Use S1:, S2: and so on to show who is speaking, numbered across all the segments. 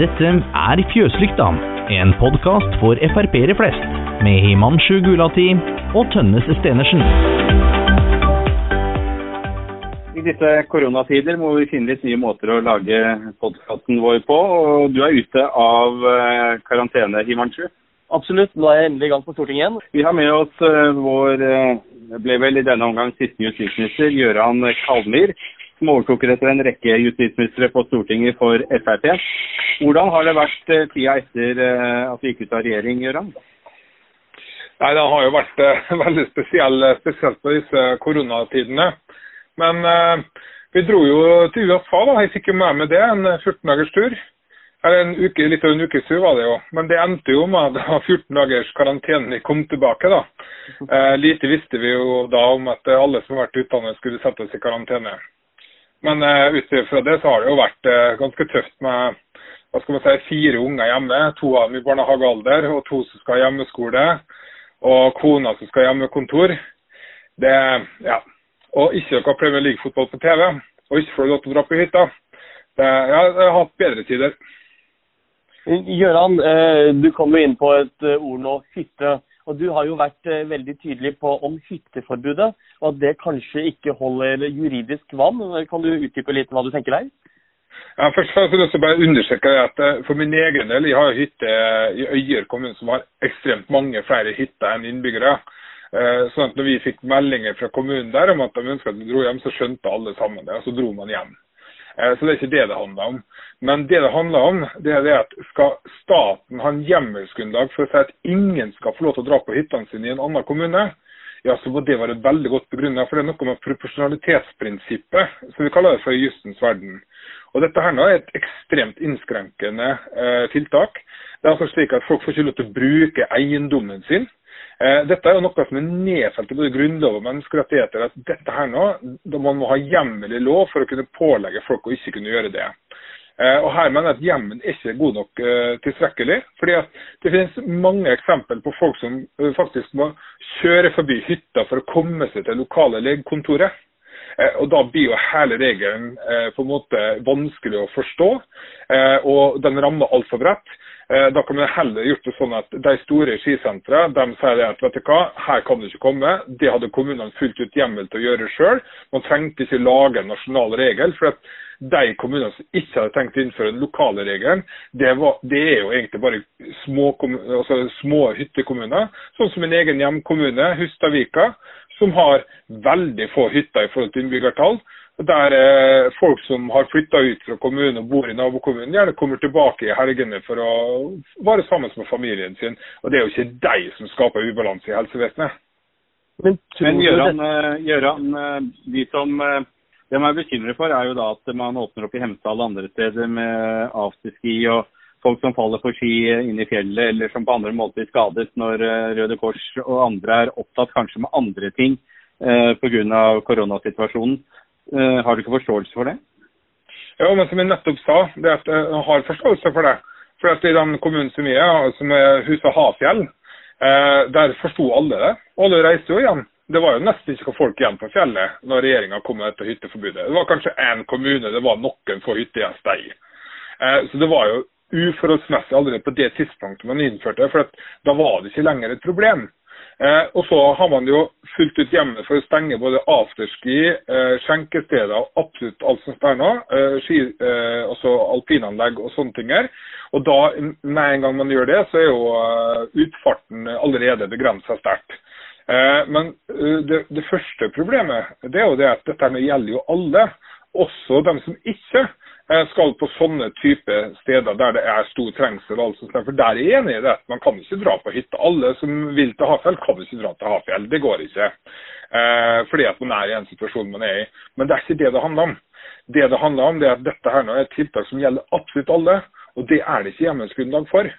S1: Dette er Fjøslykta, en podkast for Frp-ere flest, med Himanshu Gulati og Tønnes Stenersen.
S2: I disse koronatider må vi finne litt nye måter å lage podkasten vår på. og Du er ute av eh, karantene, Himanshu.
S3: Absolutt. Nå er jeg endelig i gang på Stortinget igjen.
S2: Vi har med oss uh, vår uh, ble vel i denne omgang siste justisminister, Gøran Kalmyr, som overtok etter en rekke justisministre på Stortinget for Frp. Hvordan har det vært uh, tida etter at vi gikk ut av regjering, Gøran?
S4: Nei, Det har jo vært veldig spesiell, spesielt på disse koronatidene. Men vi dro jo til USA, da. Jeg fikk jo med meg det, en 14 dagers tur. Eller en uke, Litt over en ukes tur var det jo. Men det endte jo med at det var 14 dagers karantene vi kom tilbake. da. Eh, lite visste vi jo da om at alle som har vært utdannet skulle settes i karantene. Men uh, ut ifra det så har det jo vært uh, ganske tøft med hva skal man si, fire unger hjemme. To av dem i barnehagealder og to som skal ha hjemmeskole. Og kona som skal ha hjemmekontor. Det, ja. Og ikke noe Premier League-fotball på TV. Og ikke får lov til å dra på hytta. Det, ja, jeg har hatt bedre tider.
S3: Gøran, du kom jo inn på et eh, ord nå, hytte. Og Du har jo vært eh, veldig tydelig på om hytteforbudet, og at det kanskje ikke holder juridisk vann. Kan du utdype litt hva du tenker der?
S4: Ja, først og jeg å bare understreke at For min egen del, jeg har hytte i Øyer kommune som har ekstremt mange flere hytter enn innbyggere. Sånn at når vi fikk meldinger fra kommunen der om at de ønsket at vi dro hjem, så skjønte alle sammen det, og så dro man hjem. Eh, så det er ikke det det handler om. Men det det handler om, det er det at skal staten ha en hjemmelsgrunnlag for å si at ingen skal få lov til å dra på hyttene sine i en annen kommune, ja, så må det være veldig godt begrunnet. For det er noe med proporsjonalitetsprinsippet, som vi kaller det for i justens verden. Og Dette her nå er et ekstremt innskrenkende eh, tiltak. Det er altså slik at Folk får ikke lov til å bruke eiendommen sin dette er jo noe som er nedfelt i både grunnlov og menneskerettigheter. at dette her nå, Man må ha hjemmel i lov for å kunne pålegge folk å ikke kunne gjøre det. Eh, og Her mener jeg at hjemmen er god nok uh, tilstrekkelig. fordi Det finnes mange eksempler på folk som faktisk må kjøre forbi hytta for å komme seg til lokale legekontoret. Og Da blir jo hele regelen på en måte vanskelig å forstå, og den rammer altfor bredt. Eh, da kan man heller gjort det sånn at de store skisentrene de sier at vet du hva, her kan du ikke komme. Det hadde kommunene fullt ut hjemmel til å gjøre sjøl. Man trengte ikke lage en nasjonal regel. for at de kommunene som ikke hadde tenkt å innføre den lokale regelen, det, det er jo egentlig bare små, altså små hyttekommuner. Sånn som min egen hjemkommune, Hustadvika, som har veldig få hytter i forhold til innbyggertall der eh, folk som har flytta ut fra kommunen og bor i nabokommunen, gjerne kommer tilbake i helgene for å være sammen med familien sin. Og det er jo ikke de som skaper ubalanse i helsevesenet.
S2: Men, Men Gjøran, Gjøran, eh, de som eh, det man er bekymret for, er jo da at man åpner opp i Hemsedal og andre steder med afterski og folk som faller på ski inn i fjellet, eller som på andre måter blir skadet når eh, Røde Kors og andre er opptatt kanskje med andre ting eh, pga. koronasituasjonen. Uh, har du ikke forståelse for det?
S4: Ja, men som jeg nettopp sa, det at jeg har forståelse for det. For at I den kommunen som vi er, som er huset Hafjell, eh, der forsto alle det. Alle reiste jo igjen. Det var jo nesten ikke folk igjen på fjellet når regjeringa kom med dette hytteforbudet. Det var kanskje én kommune det var noen få hyttegjester i. Eh, så det var jo uforholdsmessig allerede på det tidspunktet man innførte det. For da var det ikke lenger et problem. Eh, og så har man jo fullt ut hjemme for å stenge både afterski, eh, skjenkesteder og absolutt alt som er nå. Eh, ski, eh, også alpinanlegg og sånne ting. her. Og da, med en gang man gjør det, så er jo uh, utfarten allerede begrensa sterkt. Eh, men det, det, første problemet det er jo det at dette gjelder jo alle, også dem som ikke skal på sånne type steder der det er stor trengsel. Altså, for der er jeg enig i det. Man kan ikke dra på hytta. Alle som vil til Hafjell, kan ikke dra til Hafjell. Det går ikke. Eh, fordi at man er i en situasjon man er i. Men det er ikke det det handler om. Det det handler om, det er at dette her nå er et tiltak som gjelder absolutt alle. Og det er det ikke hjemmelsgrunnlag for.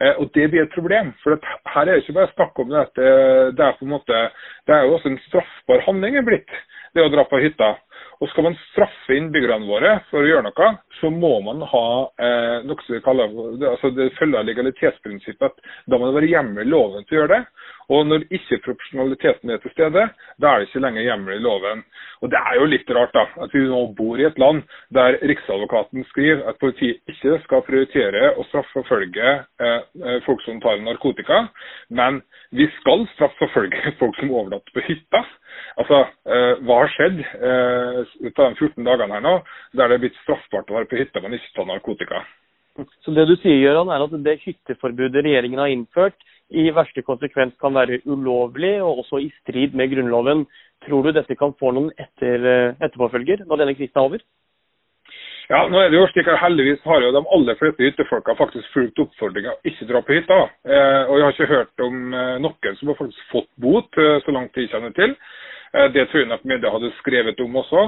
S4: Eh, og det blir et problem. For her er det ikke bare snakk om det at det, det er på en måte, det er jo også en straffbar handling er blitt, det å dra på hytta. Og skal man straffe innbyggerne våre for å gjøre noe, så må man ha eh, noe som vi kaller altså det følger legalitetsprinsippet. Da må det være hjemmel i loven til å gjøre det. Og når ikke proporsjonaliteten er til stede, da er det ikke lenger hjemmel i loven. Og Det er jo litt rart da, at vi nå bor i et land der Riksadvokaten skriver at politiet ikke skal prioritere å straffeforfølge eh folk som tar narkotika, men vi skal straffeforfølge folk som overnatter på hytta. Altså, eh, Hva har skjedd eh, ut de 14 dagene her nå, der det er blitt straffbart å være på hytta, men ikke på narkotika?
S3: Så det du sier, Gøran, er at det hytteforbudet regjeringen har innført, i verste konsekvens kan være ulovlig og også i strid med Grunnloven. Tror du dette kan få noen etter, eh, etterpåfølger når denne krisen er over?
S4: Ja, nå er det jo slik at Heldigvis har jo de aller fleste hyttefolka faktisk fulgt oppfordringa ikke dra på hytta. Eh, og Jeg har ikke hørt om eh, noen som har faktisk fått bot, eh, så langt jeg kjenner til. Det tror jeg nok media hadde skrevet om også.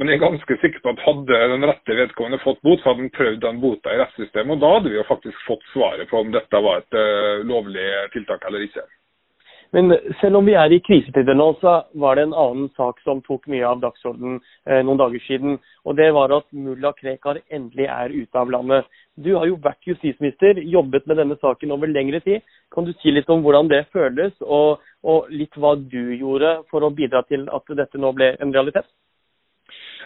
S4: Men jeg er ganske sikker på at hadde den rette vedkommende fått bot, så hadde han prøvd den bota i rettssystemet. Og da hadde vi jo faktisk fått svaret på om dette var et lovlig tiltak eller ikke.
S3: Men selv om vi er i krisetider nå, så var det en annen sak som tok mye av dagsordenen eh, noen dager siden. Og det var at mulla Krekar endelig er ute av landet. Du har jo vært justisminister, jobbet med denne saken over lengre tid. Kan du si litt om hvordan det føles, og, og litt hva du gjorde for å bidra til at dette nå ble en realitet?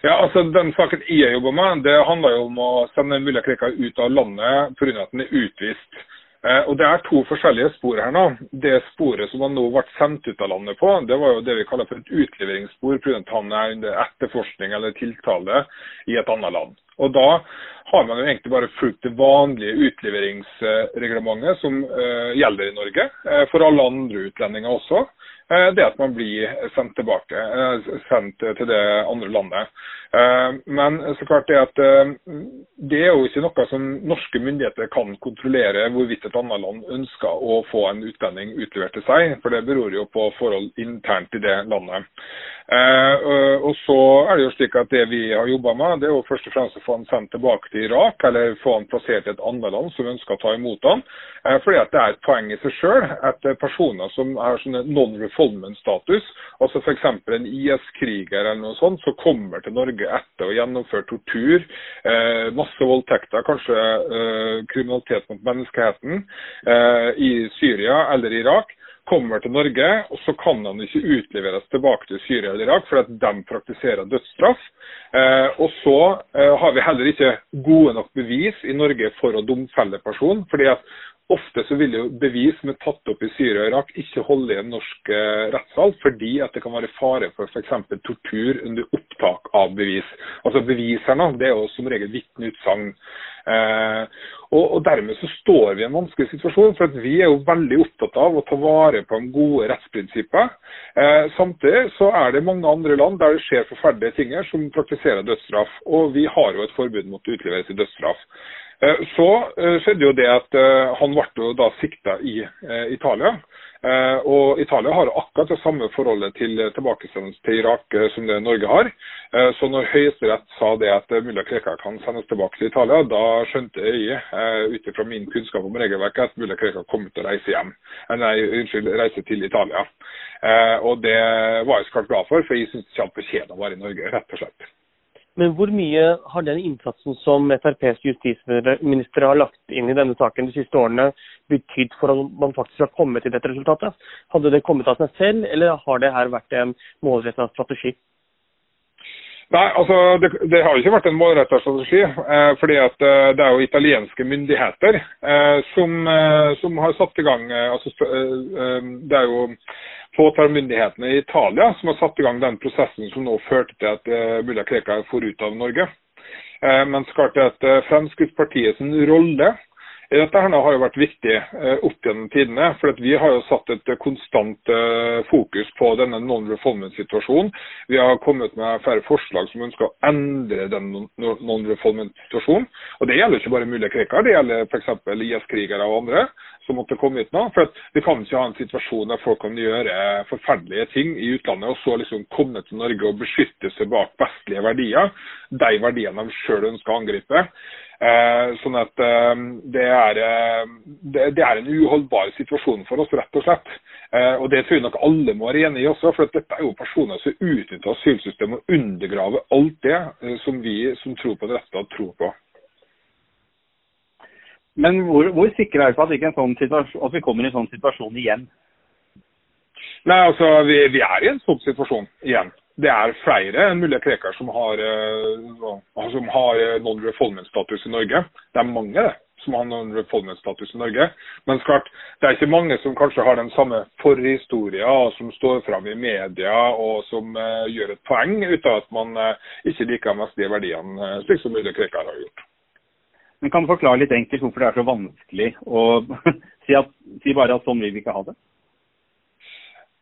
S4: Ja, altså Den saken jeg jobber med, det handler jo om å sende mulla Krekar ut av landet pga. at den er utvist. Eh, og Det er to forskjellige spor her nå. Det sporet som han nå ble sendt ut av landet på, det var jo det vi kaller for et utleveringsspor at han er under etterforskning eller tiltale i et annet land. Og Da har man jo egentlig bare fulgt det vanlige utleveringsreglementet som uh, gjelder i Norge, uh, for alle andre utlendinger også. Uh, det at man blir sendt tilbake, sendt til det andre landet. Men så klart det at det er jo ikke noe som norske myndigheter kan kontrollere hvorvidt et annet land ønsker å få en utlending utlevert til seg, for det beror jo på forhold internt i det landet. Og så er det jo slik at Det vi har jobba med, det er jo først og fremst å få han sendt tilbake til Irak, eller få han plassert i et annet land som ønsker å ta imot han. Eh, fordi at det er et poeng i seg sjøl at personer som har sånne non-refoulement-status, altså f.eks. en IS-kriger eller noe sånt, som kommer til Norge etter å gjennomføre tortur, eh, masse voldtekter, kanskje eh, kriminalitet mot menneskeheten i Syria eller Irak, kommer til Norge, og så kan han ikke utleveres tilbake til Syria eller Irak fordi at de praktiserer dødsstraff. Eh, og så eh, har vi heller ikke gode nok bevis i Norge for å domfelle personen. fordi at Ofte så vil jo bevis som er tatt opp i Syria og Irak ikke holde i en norsk eh, rettssal, fordi at det kan være fare for f.eks. tortur under opptak av bevis. Altså Bevis her nå, det er jo som regel vitneutsagn. Eh, og, og, Dermed så står vi i en vanskelig situasjon, for vi er jo veldig opptatt av å ta vare på de gode rettsprinsippene. Eh, samtidig så er det mange andre land der det skjer forferdelige ting som praktiserer dødsstraff. Og vi har jo et forbud mot å utlevere til dødsstraff. Eh, så eh, skjedde jo det at eh, han ble da sikta i Italia. Og Italia har akkurat det samme forholdet til tilbakesendelse til Irak som det Norge har. Så når Høyesterett sa det at mulla Krekar kan sendes tilbake til Italia, da skjønte jeg ut ifra min kunnskap om regelverket at mulla Krekar kom til å reise hjem. Nei, unnskyld, reise til Italia. Og det var jeg så klart glad for, for jeg syns ikke han fortjener å være i Norge, rett og slett.
S3: Men hvor mye har den innsatsen som FrPs justisminister har lagt inn i denne saken de siste årene, betydd for at man faktisk har kommet til dette resultatet? Hadde det kommet av seg selv, eller har det her vært en målrettet strategi?
S4: Nei, altså det, det, har ikke vært en målrettet strategi. Eh, fordi at eh, Det er jo italienske myndigheter eh, som, eh, som, har satt i gang eh, altså, eh, Det er jo påtalemyndighetene i Italia som har satt i gang den prosessen som nå førte til at eh, mulla Krekar for ut av Norge. Eh, men klart at Fremskrittspartiets rolle dette her har jo vært viktig uh, opp gjennom tidene. For vi har jo satt et konstant fokus på denne non-reformen-situasjonen. Vi har kommet med flere forslag som ønsker å endre den non-reformen-situasjonen. Og Det gjelder ikke bare mulige Krekar, det gjelder f.eks. IS-krigere og andre som måtte komme ut nå. For Vi kan ikke ha en situasjon der folk kan gjøre forferdelige ting i utlandet, og så liksom komme til Norge og beskytte seg bak vestlige verdier, de verdiene de sjøl ønsker å angripe. Eh, sånn at eh, det er, eh, det, det, er en uholdbar situasjon for oss, rett og slett. Eh, og det tror jeg nok alle må være enig i også, for dette er jo personer som utnytter asylsystemet og undergraver alt det som vi som tror på dette, tror på.
S2: Men hvor, hvor sikre er vi på at, sånn at, vi kommer i en sånn situasjon igjen?
S4: Nei, altså, vi, vi er i en sånn situasjon igjen det er flere enn mulige Krekar som har, uh, som har eh, non-refoulement-status i Norge. Det er mange det, som har non-refoulement-status i Norge. Men klart, det er ikke mange som kanskje har den samme forhistoria, som står fram i media og som uh, gjør et poeng ut av at man uh, ikke liker mest de verdiene, slik som mulige Krekar har gjort.
S2: Men Kan du forklare litt enkelt hvorfor det er så vanskelig å si, at, si bare at sånn vil vi ikke ha det?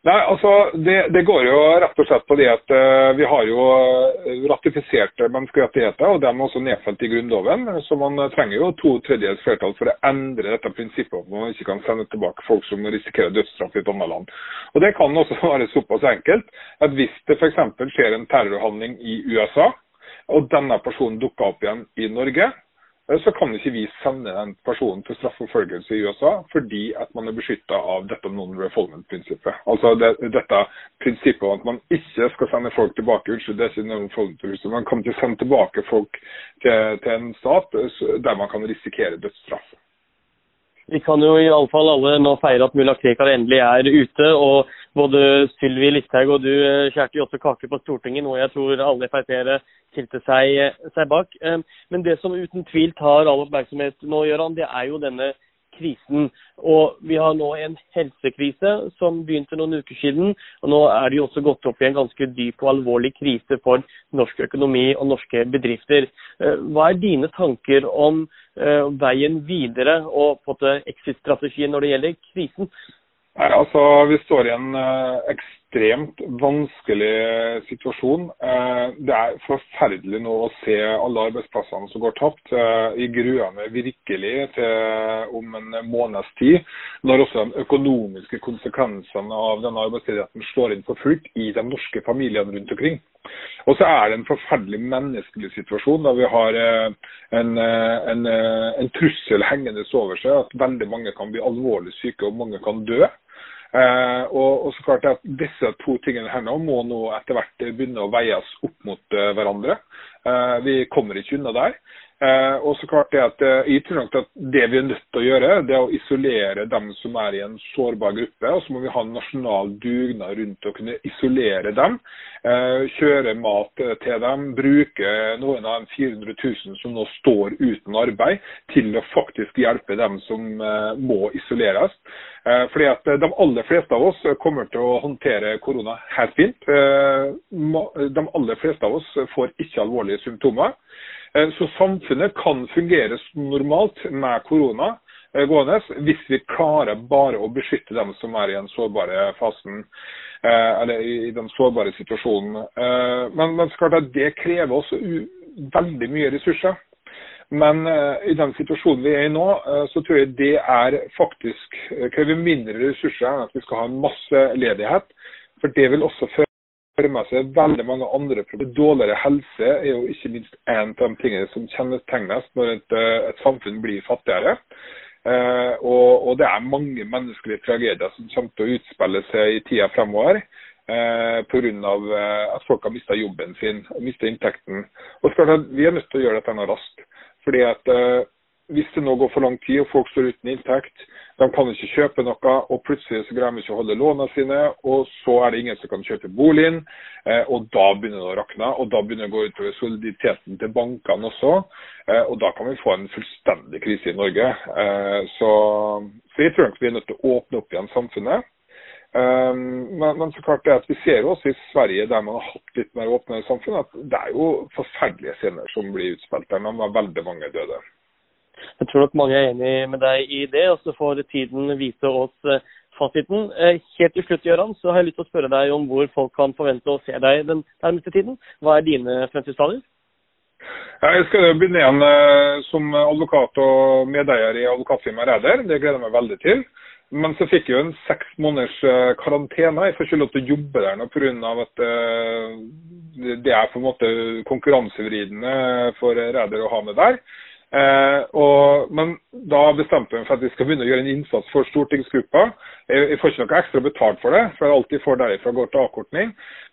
S4: Nei, altså det, det, går jo rett og slett på det at uh, vi har jo ratifiserte menneskerettigheter, og de er også nedfelt i Grunnloven. Så man trenger jo to tredjedels flertall for å endre dette prinsippet om man ikke kan sende tilbake folk som risikerer dødsstraff i et annet land. Og Det kan også være såpass enkelt at hvis det f.eks. skjer en terrorhandling i USA, og denne personen dukker opp igjen i Norge, Eh, så kan ikke vi sende den personen til straffeforfølgelse i USA fordi at man er beskytta av dette non-refoldment-prinsippet. Altså det, dette prinsippet om at man ikke skal sende folk tilbake. Unnskyld, det er ikke non-refoldment-prinsippet. Man kan ikke sende tilbake folk til, til en stat eh, der man kan risikere dødsstraff.
S3: Vi kan jo i alle nå feire at mulla Krekar endelig er ute. og Både Sylvi Listhaug og du eh, skjærte jo også kake på Stortinget, noe jeg tror alle Frp-ere stilte seg, seg, bak. Eh, men det som uten tvil tar all oppmerksomhet nå, Gøran, det er jo denne krisen. Og vi har nå en helsekrise som begynte noen uker siden. Og nå er det jo også gått opp i en ganske dyp og alvorlig krise for norsk økonomi og norske bedrifter. Eh, hva er dine tanker om veien videre og på en exit-strategien når det gjelder krisen?
S4: Nei, altså Vi står i en uh, ekstremt vanskelig situasjon. Uh, det er forferdelig nå å se alle arbeidsplassene som går tapt. i jeg gruer meg virkelig til om en måneds tid, når også de økonomiske konsekvensene av denne arbeidsledigheten slår inn for fullt i de norske familiene rundt omkring. Og så er det en forferdelig menneskelig situasjon da vi har en, en, en trussel hengende over seg, at veldig mange kan bli alvorlig syke og mange kan dø. Eh, og, og, så klart at Disse to tingene her nå må nå etter hvert begynne å veies opp mot uh, hverandre. Eh, vi kommer ikke unna der. Eh, og så klart det at eh, Jeg tror nok at det vi er nødt til å gjøre, det er å isolere dem som er i en sårbar gruppe. Og så må vi ha en nasjonal dugnad rundt å kunne isolere dem. Eh, kjøre mat til dem. Bruke noen av de 400 000 som nå står uten arbeid, til å faktisk hjelpe dem som må isoleres. Fordi at De aller fleste av oss kommer til å håndtere korona helt fint. De aller fleste av oss får ikke alvorlige symptomer. Eh, så samfunnet kan fungere som normalt med korona eh, gående hvis vi klarer bare å beskytte dem som er i den sårbare fasen, eh, eller i den sårbare situasjonen. Men, men det krever også veldig mye ressurser. Men i den situasjonen vi er i nå, så tror jeg det er faktisk krever mindre ressurser enn at vi skal ha en masse ledighet. For det vil også føre fører med seg veldig mange andre problemer. Dårligere helse er jo ikke minst en av de tingene som kjennetegnes når et, eh, et samfunn blir fattigere. Eh, og, og, det er mange menneskelige tragedier som kommer til å utspille seg i tida fremover. Eh, Pga. Eh, at folk har mista jobben sin mista inntekten. Og Vi er nødt til å gjøre dette raskt. Fordi at eh, Hvis det nå går for lang tid og folk står uten inntekt, de kan ikke kjøpe noe, og plutselig så greier de ikke å holde lånene sine. Og så er det ingen som kan kjøpe boligen, eh, og da begynner det å rakne. Og da begynner det å gå utover soliditeten til bankene også. Eh, og da kan vi få en fullstendig krise i Norge. Eh, så, så jeg tror nok vi er nødt til å åpne opp igjen samfunnet. Men, men, så klart det at vi ser også i Sverige, der man har hatt litt mer åpne samfunn, at det er jo forferdelige scener som blir utspilt der. Man har veldig mange døde.
S3: Jeg tror nok mange er enig med deg i det, og så får tiden vise oss eh, fasiten. Eh, helt til slutt, Gøran, så har jeg lyst til å spørre deg om hvor folk kan forvente å se deg den nærmeste tiden. Hva er dine fremtidsplaner?
S4: Jeg skal begynne igjen eh, som advokat og medeier i advokatfirmaet Ræder. Det gleder jeg meg veldig til. Men så fikk jeg jo en seks måneders karantene. Jeg får ikke lov til å jobbe der nå pga. at det er på en måte konkurransevridende for Ræder å ha med der. Eh, og, men da bestemte vi for at vi skal begynne å gjøre en innsats for stortingsgruppa. Jeg, jeg får ikke noe ekstra betalt for det, for jeg alltid får derifra går til avkortning.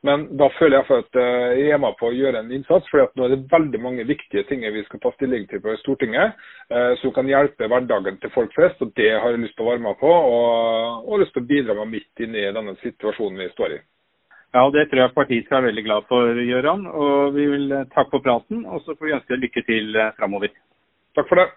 S4: Men da føler jeg for at eh, jeg er med på å gjøre en innsats, for nå er det veldig mange viktige ting vi skal ta stilling til på Stortinget eh, som kan hjelpe hverdagen til folk flest. og Det har jeg lyst til å være med på, og, og lyst til å bidra med midt inn i denne situasjonen vi står i.
S2: Ja, Det tror jeg partiet skal være veldig glad for, Gøran. Og vi vil takke for praten, og så får vi ønske deg lykke til framover.
S4: Takk for det.